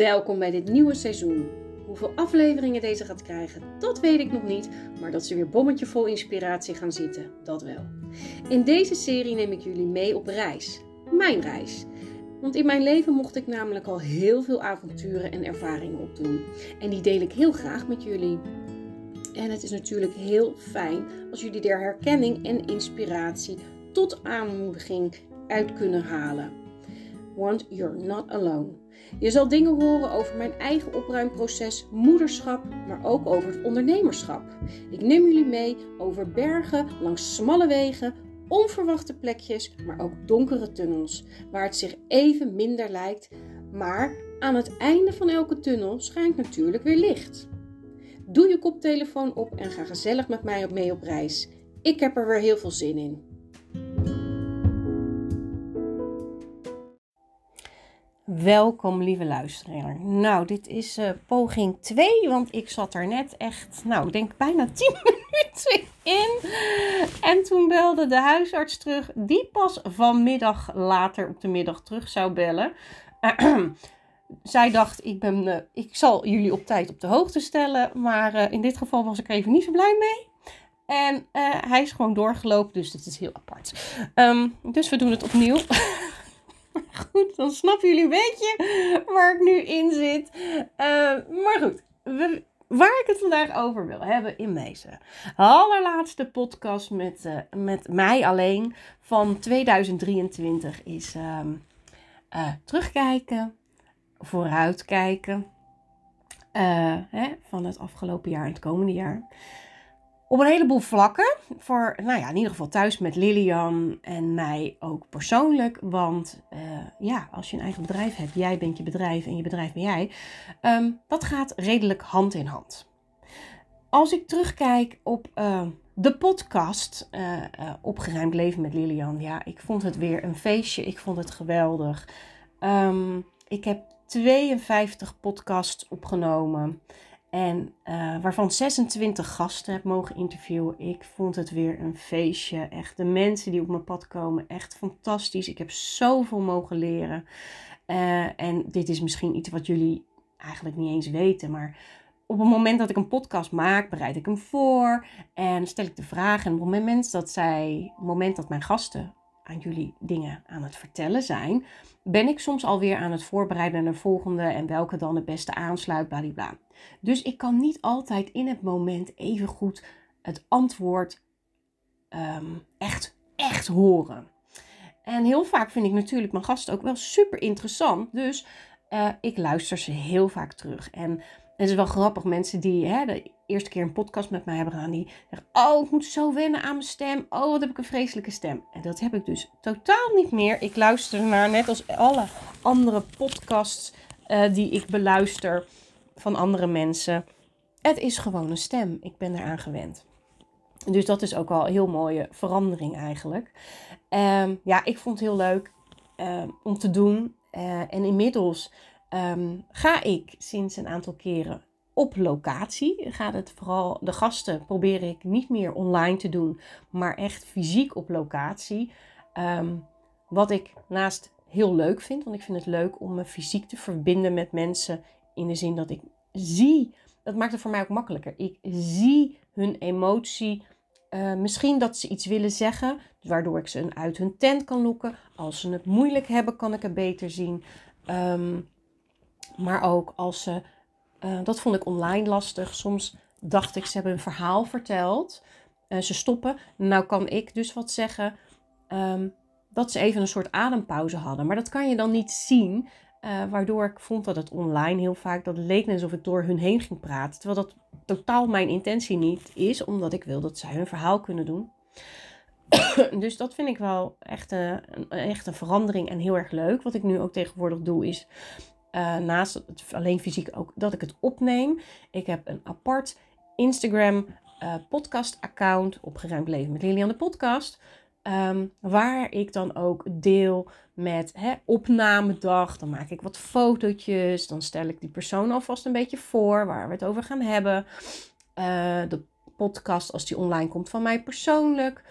Welkom bij dit nieuwe seizoen. Hoeveel afleveringen deze gaat krijgen, dat weet ik nog niet, maar dat ze weer bommetje vol inspiratie gaan zitten, dat wel. In deze serie neem ik jullie mee op reis. Mijn reis. Want in mijn leven mocht ik namelijk al heel veel avonturen en ervaringen opdoen. En die deel ik heel graag met jullie. En het is natuurlijk heel fijn als jullie er herkenning en inspiratie tot aanmoediging uit kunnen halen. Want you're not alone. Je zal dingen horen over mijn eigen opruimproces, moederschap, maar ook over het ondernemerschap. Ik neem jullie mee over bergen, langs smalle wegen, onverwachte plekjes, maar ook donkere tunnels, waar het zich even minder lijkt, maar aan het einde van elke tunnel schijnt natuurlijk weer licht. Doe je koptelefoon op en ga gezellig met mij mee op reis. Ik heb er weer heel veel zin in. Welkom, lieve luisteraar. Nou, dit is uh, poging 2, want ik zat er net echt, nou, ik denk bijna 10 minuten in. En toen belde de huisarts terug, die pas vanmiddag later op de middag terug zou bellen. zij dacht, ik, ben, uh, ik zal jullie op tijd op de hoogte stellen, maar uh, in dit geval was ik even niet zo blij mee. En hij is gewoon doorgelopen, dus dit is heel apart. Um, dus we doen het opnieuw. goed, dan snappen jullie een beetje waar ik nu in zit. Uh, maar goed, we, waar ik het vandaag over wil hebben in deze allerlaatste podcast met, uh, met mij alleen van 2023 is um, uh, terugkijken, vooruitkijken hè, van het afgelopen jaar en het komende jaar op een heleboel vlakken. Voor, nou ja, in ieder geval thuis met Lilian en mij ook persoonlijk. Want uh, ja, als je een eigen bedrijf hebt, jij bent je bedrijf en je bedrijf ben jij. Um, dat gaat redelijk hand in hand. Als ik terugkijk op uh, de podcast uh, Opgeruimd Leven met Lilian. Ja, ik vond het weer een feestje. Ik vond het geweldig. Um, ik heb 52 podcasts opgenomen. En uh, waarvan 26 gasten heb mogen interviewen. Ik vond het weer een feestje. Echt de mensen die op mijn pad komen, echt fantastisch. Ik heb zoveel mogen leren. Uh, en dit is misschien iets wat jullie eigenlijk niet eens weten. Maar op het moment dat ik een podcast maak, bereid ik hem voor. En stel ik de vraag. En op het moment dat zij, het moment dat mijn gasten aan jullie dingen aan het vertellen zijn, ben ik soms alweer aan het voorbereiden naar de volgende en welke dan het beste aansluit, bla. Dus ik kan niet altijd in het moment even goed het antwoord um, echt, echt horen. En heel vaak vind ik natuurlijk mijn gasten ook wel super interessant. Dus uh, ik luister ze heel vaak terug. En het is wel grappig, mensen die hè, de eerste keer een podcast met mij hebben gedaan, die zeggen: Oh, ik moet zo wennen aan mijn stem. Oh, wat heb ik een vreselijke stem. En dat heb ik dus totaal niet meer. Ik luister naar, net als alle andere podcasts uh, die ik beluister van andere mensen. Het is gewoon een stem. Ik ben eraan gewend. Dus dat is ook wel een heel mooie verandering eigenlijk. Um, ja, ik vond het heel leuk um, om te doen. Uh, en inmiddels um, ga ik sinds een aantal keren op locatie. Gaat het vooral, de gasten probeer ik niet meer online te doen, maar echt fysiek op locatie. Um, wat ik naast heel leuk vind, want ik vind het leuk om me fysiek te verbinden met mensen in de zin dat ik zie, dat maakt het voor mij ook makkelijker. Ik zie hun emotie. Uh, misschien dat ze iets willen zeggen, waardoor ik ze uit hun tent kan lokken. Als ze het moeilijk hebben, kan ik het beter zien. Maar ook als ze, uh, dat vond ik online lastig. Soms dacht ik, ze hebben een verhaal verteld. Uh, ze stoppen. Nou kan ik dus wat zeggen. Um, dat ze even een soort adempauze hadden. Maar dat kan je dan niet zien. Uh, waardoor ik vond dat het online heel vaak, dat leek net alsof ik door hun heen ging praten. Terwijl dat totaal mijn intentie niet is, omdat ik wil dat zij hun verhaal kunnen doen. dus dat vind ik wel echt een, echt een verandering en heel erg leuk. Wat ik nu ook tegenwoordig doe, is uh, naast alleen fysiek ook dat ik het opneem. Ik heb een apart Instagram uh, podcast account opgeruimd leven met Lilian de podcast. Um, waar ik dan ook deel met hè, opnamedag. Dan maak ik wat fotootjes. Dan stel ik die persoon alvast een beetje voor waar we het over gaan hebben. Uh, de podcast als die online komt van mij persoonlijk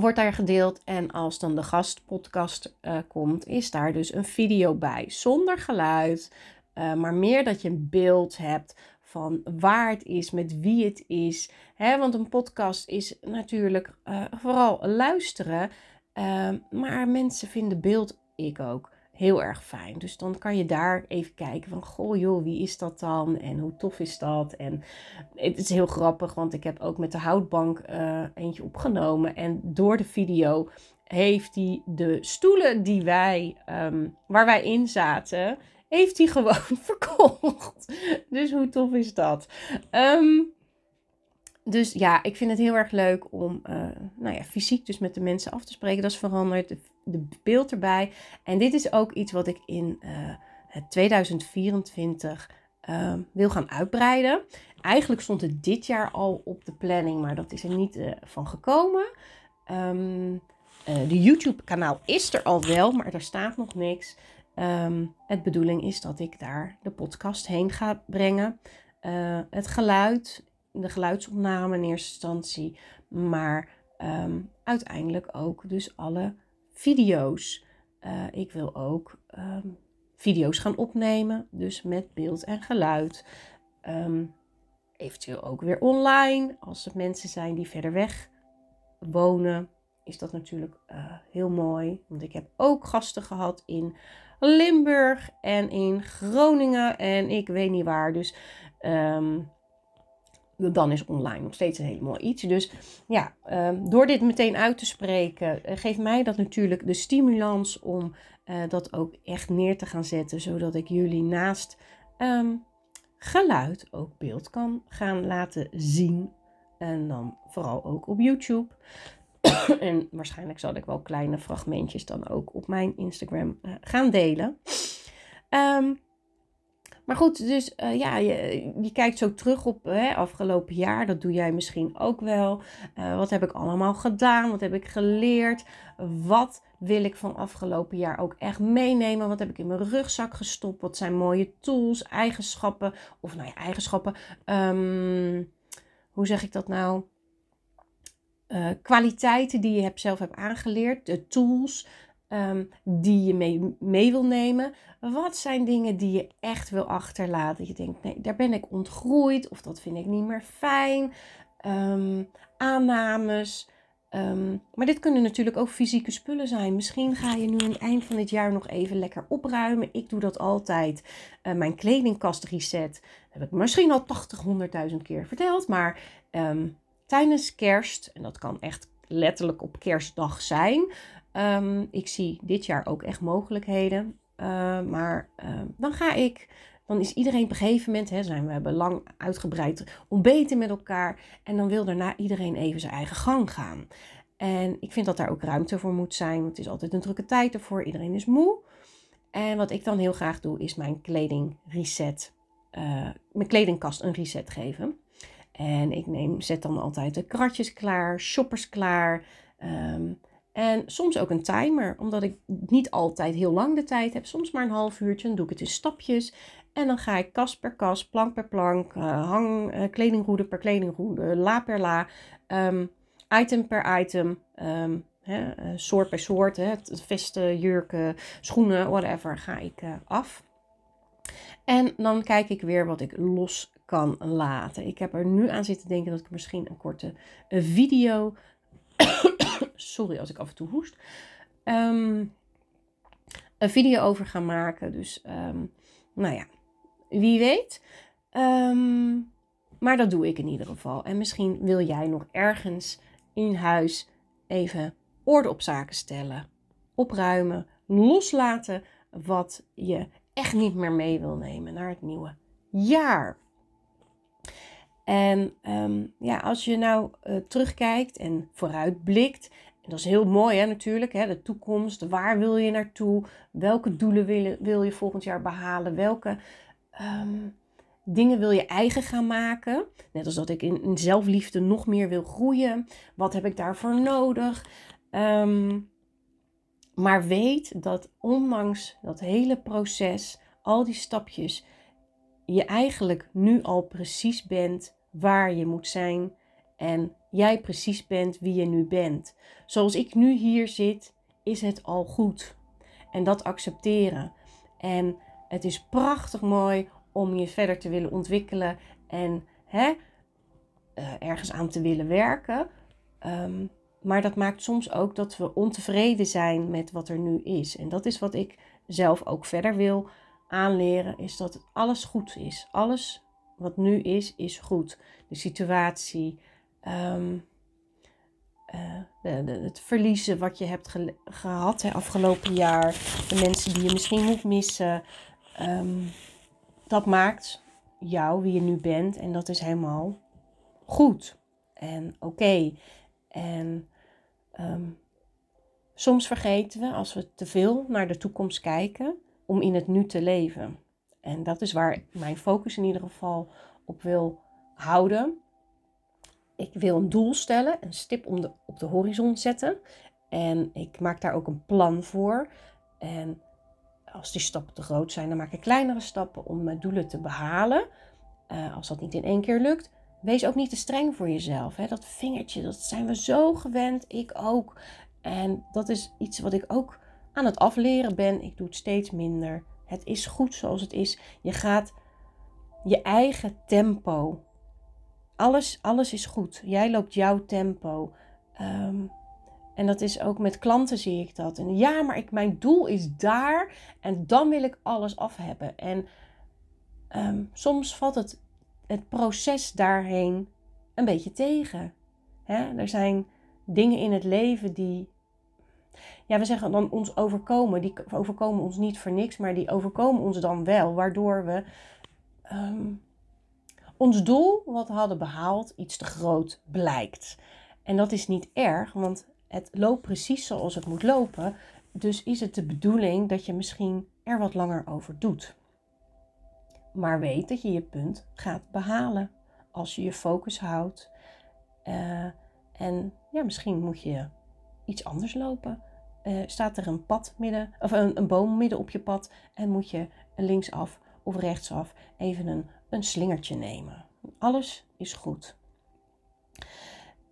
wordt daar gedeeld. En als dan de gastpodcast uh, komt, is daar dus een video bij. Zonder geluid. Uh, maar meer dat je een beeld hebt van waar het is, met wie het is. Hè? Want een podcast is natuurlijk uh, vooral luisteren. Maar mensen vinden beeld, ik ook, heel erg fijn. Dus dan kan je daar even kijken van, goh joh, wie is dat dan? En hoe tof is dat? En het is heel grappig, want ik heb ook met de houtbank uh, eentje opgenomen. En door de video heeft hij de stoelen die wij, um, waar wij in zaten, heeft hij gewoon verkocht. Dus hoe tof is dat? Um, dus ja, ik vind het heel erg leuk om uh, nou ja, fysiek dus met de mensen af te spreken. Dat is veranderd. De, beeld erbij. En dit is ook iets wat ik in uh, 2024 uh, wil gaan uitbreiden. Eigenlijk stond het dit jaar al op de planning, maar dat is er niet uh, van gekomen. Um, de YouTube-kanaal is er al wel, maar er staat nog niks. Um, het bedoeling is dat ik daar de podcast heen ga brengen. Het geluid, de geluidsopname in eerste instantie, maar um, uiteindelijk ook dus alle video's. Uh, ik wil ook um, video's gaan opnemen, dus met beeld en geluid. eventueel ook weer online, als er mensen zijn die verder weg wonen, is dat natuurlijk uh, heel mooi. Want ik heb ook gasten gehad in Limburg en in Groningen en ik weet niet waar. Dus um, dan is online nog steeds een helemaal iets. Dus ja, um, door dit meteen uit te spreken, uh, geeft mij dat natuurlijk de stimulans om uh, dat ook echt neer te gaan zetten. Zodat ik jullie naast um, geluid ook beeld kan gaan laten zien. En dan vooral ook op YouTube. en waarschijnlijk zal ik wel kleine fragmentjes dan ook op mijn Instagram uh, gaan delen. Um, maar goed, dus uh, ja, je, je, kijkt zo terug op hè, afgelopen jaar. Dat doe jij misschien ook wel. Uh, wat heb ik allemaal gedaan? Wat heb ik geleerd? Wat wil ik van afgelopen jaar ook echt meenemen? Wat heb ik in mijn rugzak gestopt? Wat zijn mooie tools, eigenschappen? Of nou ja, eigenschappen. Um, hoe zeg ik dat nou? uh, kwaliteiten die je hebt, zelf hebt aangeleerd, de tools um, die je mee, mee wil nemen. Wat zijn dingen die je echt wil achterlaten? Je denkt, nee, daar ben ik ontgroeid of dat vind ik niet meer fijn. Um, aannames. Um, maar dit kunnen natuurlijk ook fysieke spullen zijn. Misschien ga je nu aan het eind van dit jaar nog even lekker opruimen. Ik doe dat altijd. Uh, mijn kledingkast reset. Dat heb ik misschien al 80, 100.000 keer verteld. Maar tijdens kerst, en dat kan echt letterlijk op kerstdag zijn. Um, ik zie dit jaar ook echt mogelijkheden. Uh, maar uh, dan ga ik, dan is iedereen op een gegeven moment, hè, zijn we hebben lang uitgebreid ontbeten met elkaar. En dan wil daarna iedereen even zijn eigen gang gaan. En ik vind dat daar ook ruimte voor moet zijn. Want het is altijd een drukke tijd ervoor. Iedereen is moe. En wat ik dan heel graag doe, is mijn kleding reset. Uh, mijn kledingkast een reset geven. En ik neem, zet dan altijd de kratjes klaar, shoppers klaar. Um, en soms ook een timer, omdat ik niet altijd heel lang de tijd heb. Soms maar een half uurtje. Dan doe ik het in stapjes. En dan ga ik kast per kast, plank per plank, uh, hang, uh, kledingroede per kledingroede, la per la, um, item per item, um, hè, uh, soort per soort, hè, vesten, jurken, schoenen, whatever, ga ik af. En dan kijk ik weer wat ik los kan laten. Ik heb er nu aan zitten denken dat ik misschien een korte video. sorry als ik af en toe hoest. Um, een video over ga maken. Dus, um, nou ja, wie weet. Um, maar dat doe ik in ieder geval. En misschien wil jij nog ergens in huis even orde op zaken stellen, opruimen, loslaten wat je echt niet meer mee wil nemen naar het nieuwe jaar. En um, ja, als je nou uh, terugkijkt en vooruitblikt, en dat is heel mooi hè, natuurlijk, hè, de toekomst, waar wil je naartoe, welke doelen wil je, wil je volgend jaar behalen, welke um, dingen wil je eigen gaan maken. Net als dat ik in, zelfliefde nog meer wil groeien, wat heb ik daarvoor nodig? Um, maar weet dat ondanks dat hele proces, al die stapjes, je eigenlijk nu al precies bent waar je moet zijn en jij precies bent wie je nu bent. Zoals ik nu hier zit, is het al goed. En dat accepteren. En Het is prachtig mooi om je verder te willen ontwikkelen en hè, uh, ergens aan te willen werken. Um, maar dat maakt soms ook dat we ontevreden zijn met wat er nu is. En dat is wat ik zelf ook verder wil aanleren, is dat alles goed is. Alles wat nu is, is goed. De situatie, de, de, het verliezen wat je hebt gehad hè, afgelopen jaar, de mensen die je misschien moet missen, um, dat maakt jou wie je nu bent en dat is helemaal goed en oké. En um, soms vergeten we, als we te veel naar de toekomst kijken, om in het nu te leven. En dat is waar mijn focus in ieder geval op wil houden. Ik wil een doel stellen, een stip om de, op de horizon zetten. En ik maak daar ook een plan voor. En als die stappen te groot zijn, dan maak ik kleinere stappen om mijn doelen te behalen. Uh, als dat niet in één keer lukt, wees ook niet te streng voor jezelf. Hè? Dat vingertje, dat zijn we zo gewend. Ik ook. En dat is iets wat ik ook aan het afleren ben. Ik doe het steeds minder. Het is goed zoals het is. Je gaat je eigen tempo. Alles, alles is goed. Jij loopt jouw tempo. Um, en dat is ook met klanten zie ik dat. En ja, maar ik, mijn doel is daar en dan wil ik alles af hebben. En um, soms valt het het proces daarheen een beetje tegen. Hè? Er zijn dingen in het leven die, ja, we zeggen dan ons overkomen. Die overkomen ons niet voor niks, maar die overkomen ons dan wel, waardoor we um, ons doel wat we hadden behaald iets te groot blijkt. En dat is niet erg, want het loopt precies zoals het moet lopen. Dus is het de bedoeling dat je misschien er wat langer over doet. Maar weet dat je je punt gaat behalen als je je focus houdt. Uh, en ja, misschien moet je iets anders lopen. Uh, staat er een pad midden, of een, een, boom midden op je pad en moet je linksaf of rechtsaf even een, een slingertje nemen. Alles is goed.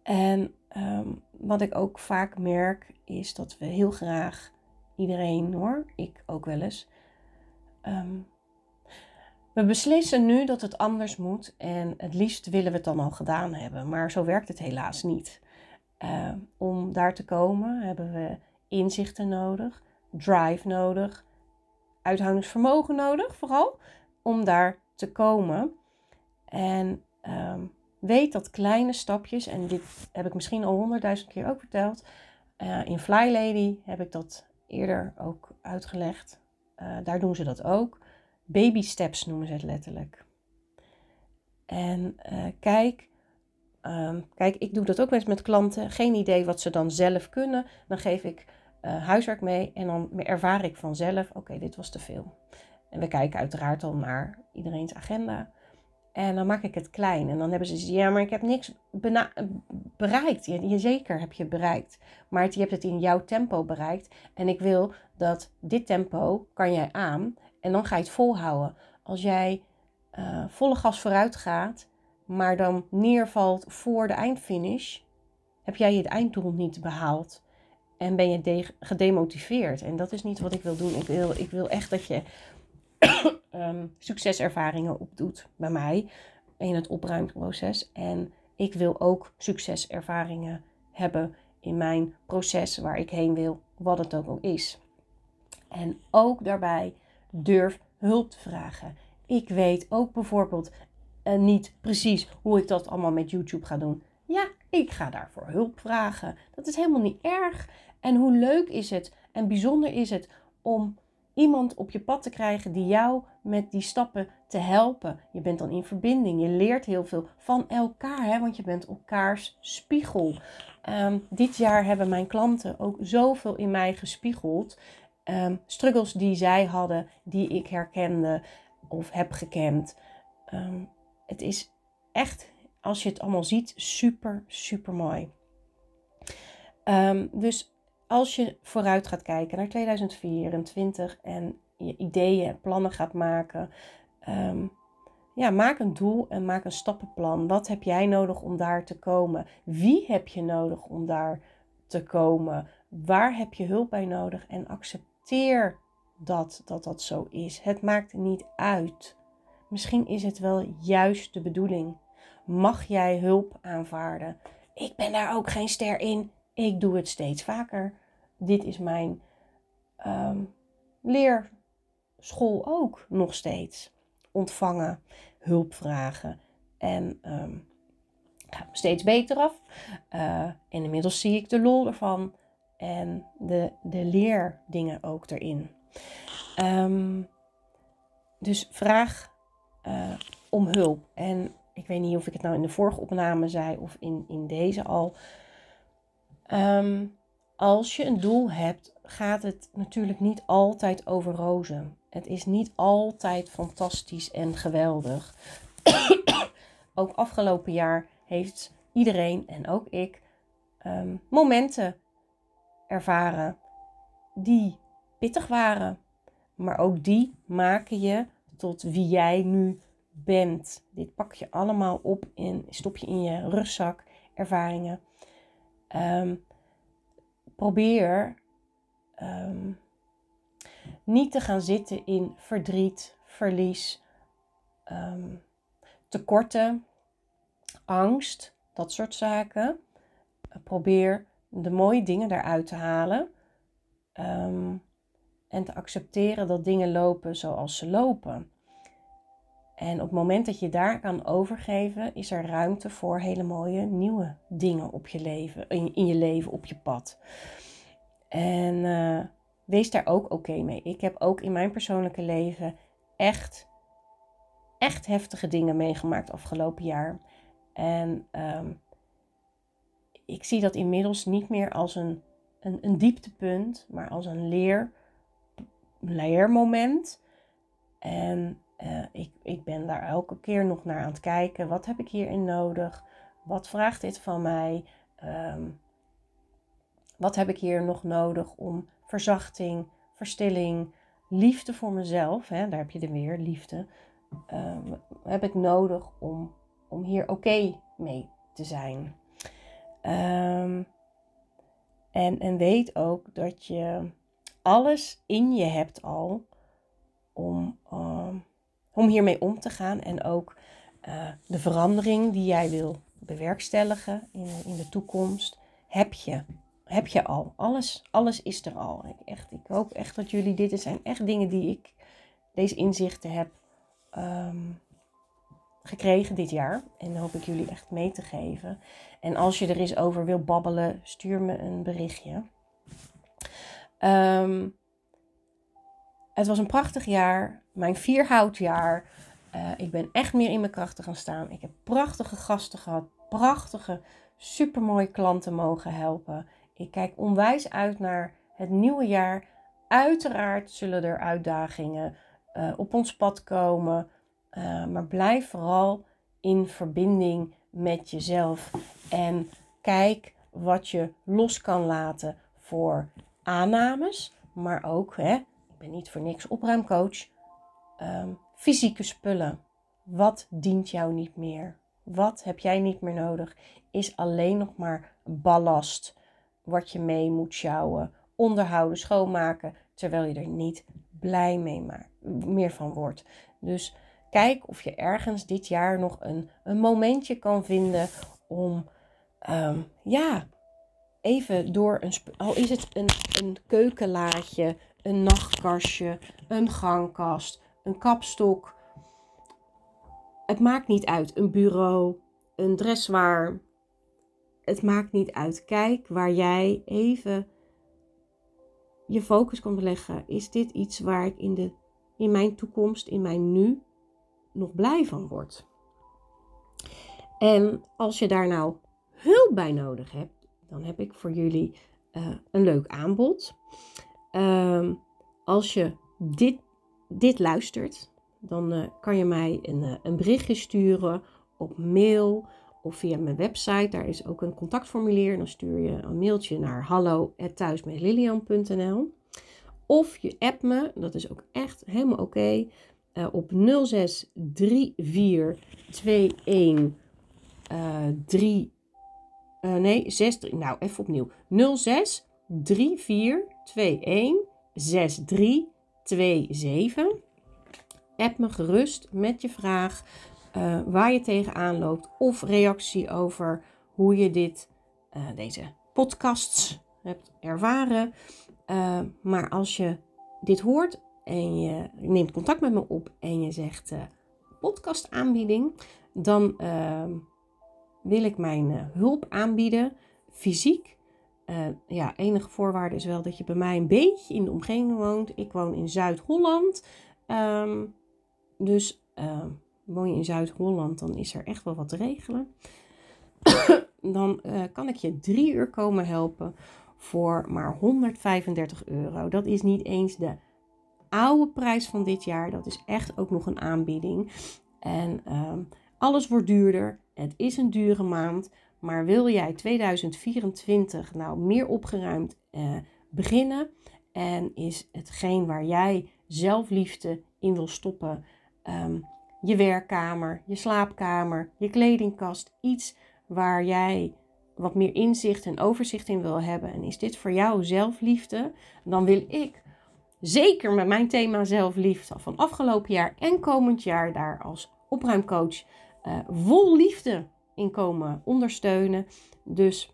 En um, wat ik ook vaak merk is dat we heel graag iedereen hoor, ik ook wel eens, um, we beslissen nu dat het anders moet en het liefst willen we het dan al gedaan hebben, maar zo werkt het helaas niet. Uh, om daar te komen hebben we inzichten nodig, drive nodig, uithoudingsvermogen nodig, vooral om daar te komen. En um, weet dat kleine stapjes, en dit heb ik misschien al honderdduizend keer ook verteld, uh, in Fly Lady heb ik dat eerder ook uitgelegd. Uh, daar doen ze dat ook. Baby steps noemen ze het letterlijk. En uh, kijk, um, kijk, ik doe dat ook wel eens met klanten. Geen idee wat ze dan zelf kunnen. Dan geef ik uh, huiswerk mee en dan ervaar ik vanzelf, oké, dit was te veel. En we kijken uiteraard al naar iedereen's agenda. En dan maak ik het klein. En dan hebben ze ja, maar ik heb niks bereikt. Je, je, zeker heb je bereikt. Maar je hebt het in jouw tempo bereikt. En ik wil dat dit tempo kan jij aan. En dan ga je het volhouden. Als jij uh, volle gas vooruit gaat, maar dan neervalt voor de eindfinish, heb jij het einddoel niet behaald. En ben je gedemotiveerd. En dat is niet wat ik wil doen. Ik wil, ik wil echt dat je um, succeservaringen opdoet bij mij in het opruimproces. En ik wil ook succeservaringen hebben in mijn proces waar ik heen wil, wat het ook al is. En ook daarbij durf hulp te vragen. Ik weet ook bijvoorbeeld uh, niet precies hoe ik dat allemaal met YouTube ga doen. Ja, ik ga daarvoor hulp vragen. Dat is helemaal niet erg. En hoe leuk is het en bijzonder is het om iemand op je pad te krijgen die jou met die stappen te helpen. Je bent dan in verbinding, je leert heel veel van elkaar, hè, want je bent elkaars spiegel. Um, dit jaar hebben mijn klanten ook zoveel in mij gespiegeld um, struggles die zij hadden, die ik herkende of heb gekend. Um, het is echt, als je het allemaal ziet, super, super mooi. Um, dus als je vooruit gaat kijken naar 2024 en je ideeën en plannen gaat maken, ja, maak een doel en maak een stappenplan. Wat heb jij nodig om daar te komen? Wie heb je nodig om daar te komen? Waar heb je hulp bij nodig? En accepteer dat, dat dat zo is. Het maakt niet uit. Misschien is het wel juist de bedoeling. Mag jij hulp aanvaarden? Ik ben daar ook geen ster in. Ik doe het steeds vaker. Dit is mijn um, leerschool ook nog steeds. Ontvangen, hulp vragen. En um, gaat steeds beter af. Uh, inmiddels zie ik de lol ervan. En de, de leerdingen ook erin. Um, dus vraag uh, om hulp. En ik weet niet of ik het nou in de vorige opname zei of in, in deze al. Um, als je een doel hebt, gaat het natuurlijk niet altijd over rozen. Het is niet altijd fantastisch en geweldig. ook afgelopen jaar heeft iedereen en ook ik um, momenten ervaren die pittig waren. Maar ook die maken je tot wie jij nu bent. Dit pak je allemaal op en stop je in je rugzak, ervaringen. Um, probeer um, niet te gaan zitten in verdriet, verlies, um, tekorten, angst, dat soort zaken. Probeer de mooie dingen daaruit te halen. En te accepteren dat dingen lopen zoals ze lopen. En op het moment dat je daar kan overgeven, is er ruimte voor hele mooie nieuwe dingen op je leven, in, je leven, op je pad. En uh, wees daar ook oké mee. Ik heb ook in mijn persoonlijke leven echt, echt heftige dingen meegemaakt afgelopen jaar. En um, ik zie dat inmiddels niet meer als een, een, een dieptepunt, maar als een leer, leermoment. En uh, ik, ik ben daar elke keer nog naar aan het kijken. Wat heb ik hierin nodig? Wat vraagt dit van mij? Um, wat heb ik hier nog nodig om verzachting, verstilling, liefde voor mezelf, hè, daar heb je er weer, liefde, um, heb ik nodig om, om hier oké mee te zijn. Um, en, en weet ook dat je alles in je hebt al om, om hiermee om te gaan. En ook uh, de verandering die jij wil bewerkstelligen in, in de toekomst, heb je. Heb je al. Alles, alles is er al. Ik, echt, ik hoop echt dat jullie, dit zijn echt dingen die ik, deze inzichten heb um, gekregen dit jaar. En hoop ik jullie echt mee te geven. En als je er eens over wil babbelen, stuur me een berichtje. Um, het was een prachtig jaar. Mijn vierhoutjaar. Uh, ik ben echt meer in mijn krachten gaan staan. Ik heb prachtige gasten gehad. Prachtige, supermooie klanten mogen helpen. Ik kijk onwijs uit naar het nieuwe jaar. Uiteraard zullen er uitdagingen uh, op ons pad komen. Uh, maar blijf vooral in verbinding met jezelf. En kijk wat je los kan laten voor aannames. Maar ook, hè, ben niet voor niks opruimcoach. Um, fysieke spullen. Wat dient jou niet meer? Wat heb jij niet meer nodig? Is alleen nog maar ballast wat je mee moet sjouwen, onderhouden, schoonmaken, terwijl je er niet blij mee maar, meer van wordt. Dus kijk of je ergens dit jaar nog een, een momentje kan vinden om, um, ja, even door een, al is het een, een keukenlaadje, een nachtkastje, een gangkast, een kapstok. Het maakt niet uit. Een bureau, een dressoir. Het maakt niet uit. Kijk waar jij even je focus kan leggen. Is dit iets waar ik in, de, in mijn toekomst, in mijn nu, nog blij van word? En als je daar nou hulp bij nodig hebt, dan heb ik voor jullie uh, een leuk aanbod. Um, als je dit, dit luistert, dan uh, kan je mij een, uh, een berichtje sturen op mail of via mijn website. Daar is ook een contactformulier. Dan stuur je een mailtje naar hallo@thuismetlilian.nl. Of je app me, dat is ook echt helemaal oké, okay, uh, op 063421 uh, 3 uh, nee, 6 nou even opnieuw. 06 3421 63 27. App me gerust met je vraag uh, waar je tegenaan loopt of reactie over hoe je dit, uh, deze podcasts hebt ervaren. Uh, maar als je dit hoort en je neemt contact met me op en je zegt podcastaanbieding, dan ehm, wil ik mijn hulp aanbieden, fysiek. Ja, enige voorwaarde is wel dat je bij mij een beetje in de omgeving woont. Ik woon in Zuid-Holland. Um, dus uh, woon je in Zuid-Holland, dan is er echt wel wat te regelen. dan uh, kan ik je drie uur komen helpen voor maar 135 euro. Dat is niet eens de oude prijs van dit jaar. Dat is echt ook nog een aanbieding. En uh, alles wordt duurder. Het is een dure maand. Maar wil jij 2024 nou meer opgeruimd uh, beginnen? En is hetgeen waar jij zelfliefde in wil stoppen Ehm, je werkkamer, je slaapkamer, je kledingkast. Iets waar jij wat meer inzicht en overzicht in wil hebben. En is dit voor jou zelfliefde? Dan wil ik zeker met mijn thema zelfliefde van afgelopen jaar en komend jaar daar als opruimcoach uh, vol liefde in komen ondersteunen. Dus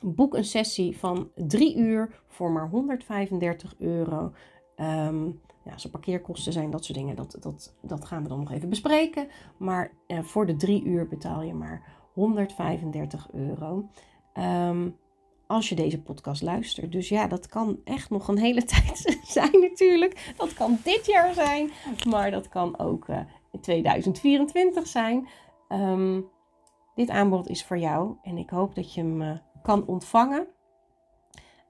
boek een sessie van drie uur voor maar 135 euro. Um, ja, zijn parkeerkosten zijn, dat soort dingen. Dat, dat, dat gaan we dan nog even bespreken. Maar eh, voor de drie uur betaal je maar 135 euro. Um, als je deze podcast luistert. Dus ja, dat kan echt nog een hele tijd zijn natuurlijk. Dat kan dit jaar zijn, maar dat kan ook uh, in 2024 zijn. Um, dit aanbod is voor jou en ik hoop dat je hem uh, kan ontvangen.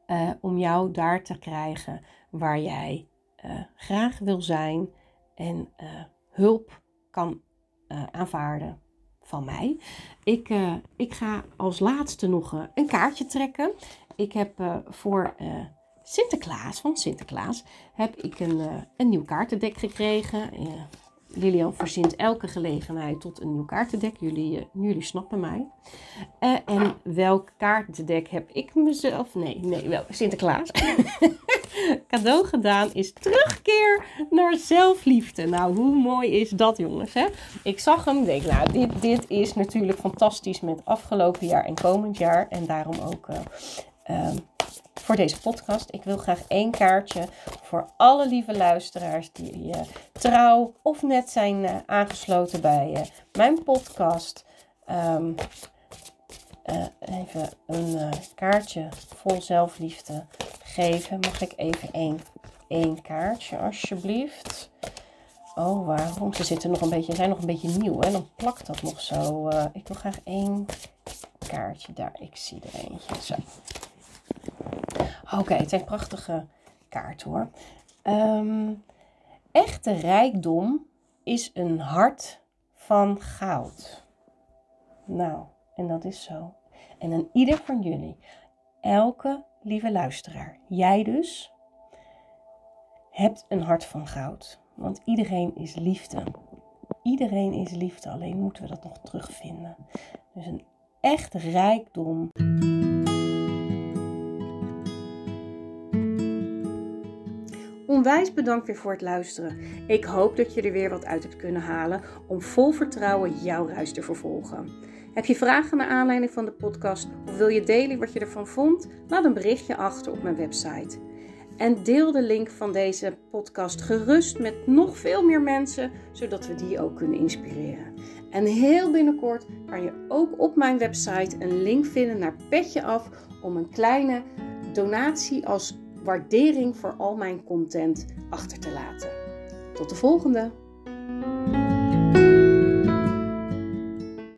Uh, om jou daar te krijgen waar jij uh, graag wil zijn en hulp kan aanvaarden van mij. Ik, ik ga als laatste nog een kaartje trekken. Ik heb voor Sinterklaas, van Sinterklaas, heb ik een, een nieuw kaartendek gekregen. Lilian verzint elke gelegenheid tot een nieuw kaartendek. Jullie, jullie snappen mij. en welk kaartendek heb ik mezelf? Nee, nee, wel Sinterklaas. cadeau gedaan is terugkeer naar zelfliefde. Nou, hoe mooi is dat, jongens? Hè? Ik zag hem, denk, nou, dit, dit is natuurlijk fantastisch met afgelopen jaar en komend jaar. En daarom ook uh, uh, voor deze podcast. Ik wil graag één kaartje voor alle lieve luisteraars die uh, trouw of net zijn uh, aangesloten bij mijn podcast. Uh, even een kaartje vol zelfliefde geven. Mag ik even één, één kaartje alsjeblieft? Oh, waarom? Ze zitten nog een beetje, zijn nog een beetje nieuw. Hè? Dan plakt dat nog zo. Ik wil graag één kaartje. Daar, ik zie er eentje. Zo. Oké, het zijn prachtige kaarten hoor. Um, echte rijkdom is een hart van goud. Nou, en dat is zo. En aan ieder van jullie, elke lieve luisteraar, jij dus, hebt een hart van goud. Want iedereen is liefde. Iedereen is liefde, alleen moeten we dat nog terugvinden. Dus een echt rijkdom. Onwijs bedankt weer voor het luisteren. Ik hoop dat je er weer wat uit hebt kunnen halen om vol vertrouwen jouw reis te vervolgen. Heb je vragen naar aanleiding van de podcast of wil je delen wat je ervan vond? Laat een berichtje achter op mijn website. En deel de link van deze podcast gerust met nog veel meer mensen, zodat we die ook kunnen inspireren. En heel binnenkort kan je ook op mijn website een link vinden naar Petje Af om een kleine donatie als waardering voor al mijn content achter te laten. Tot de volgende!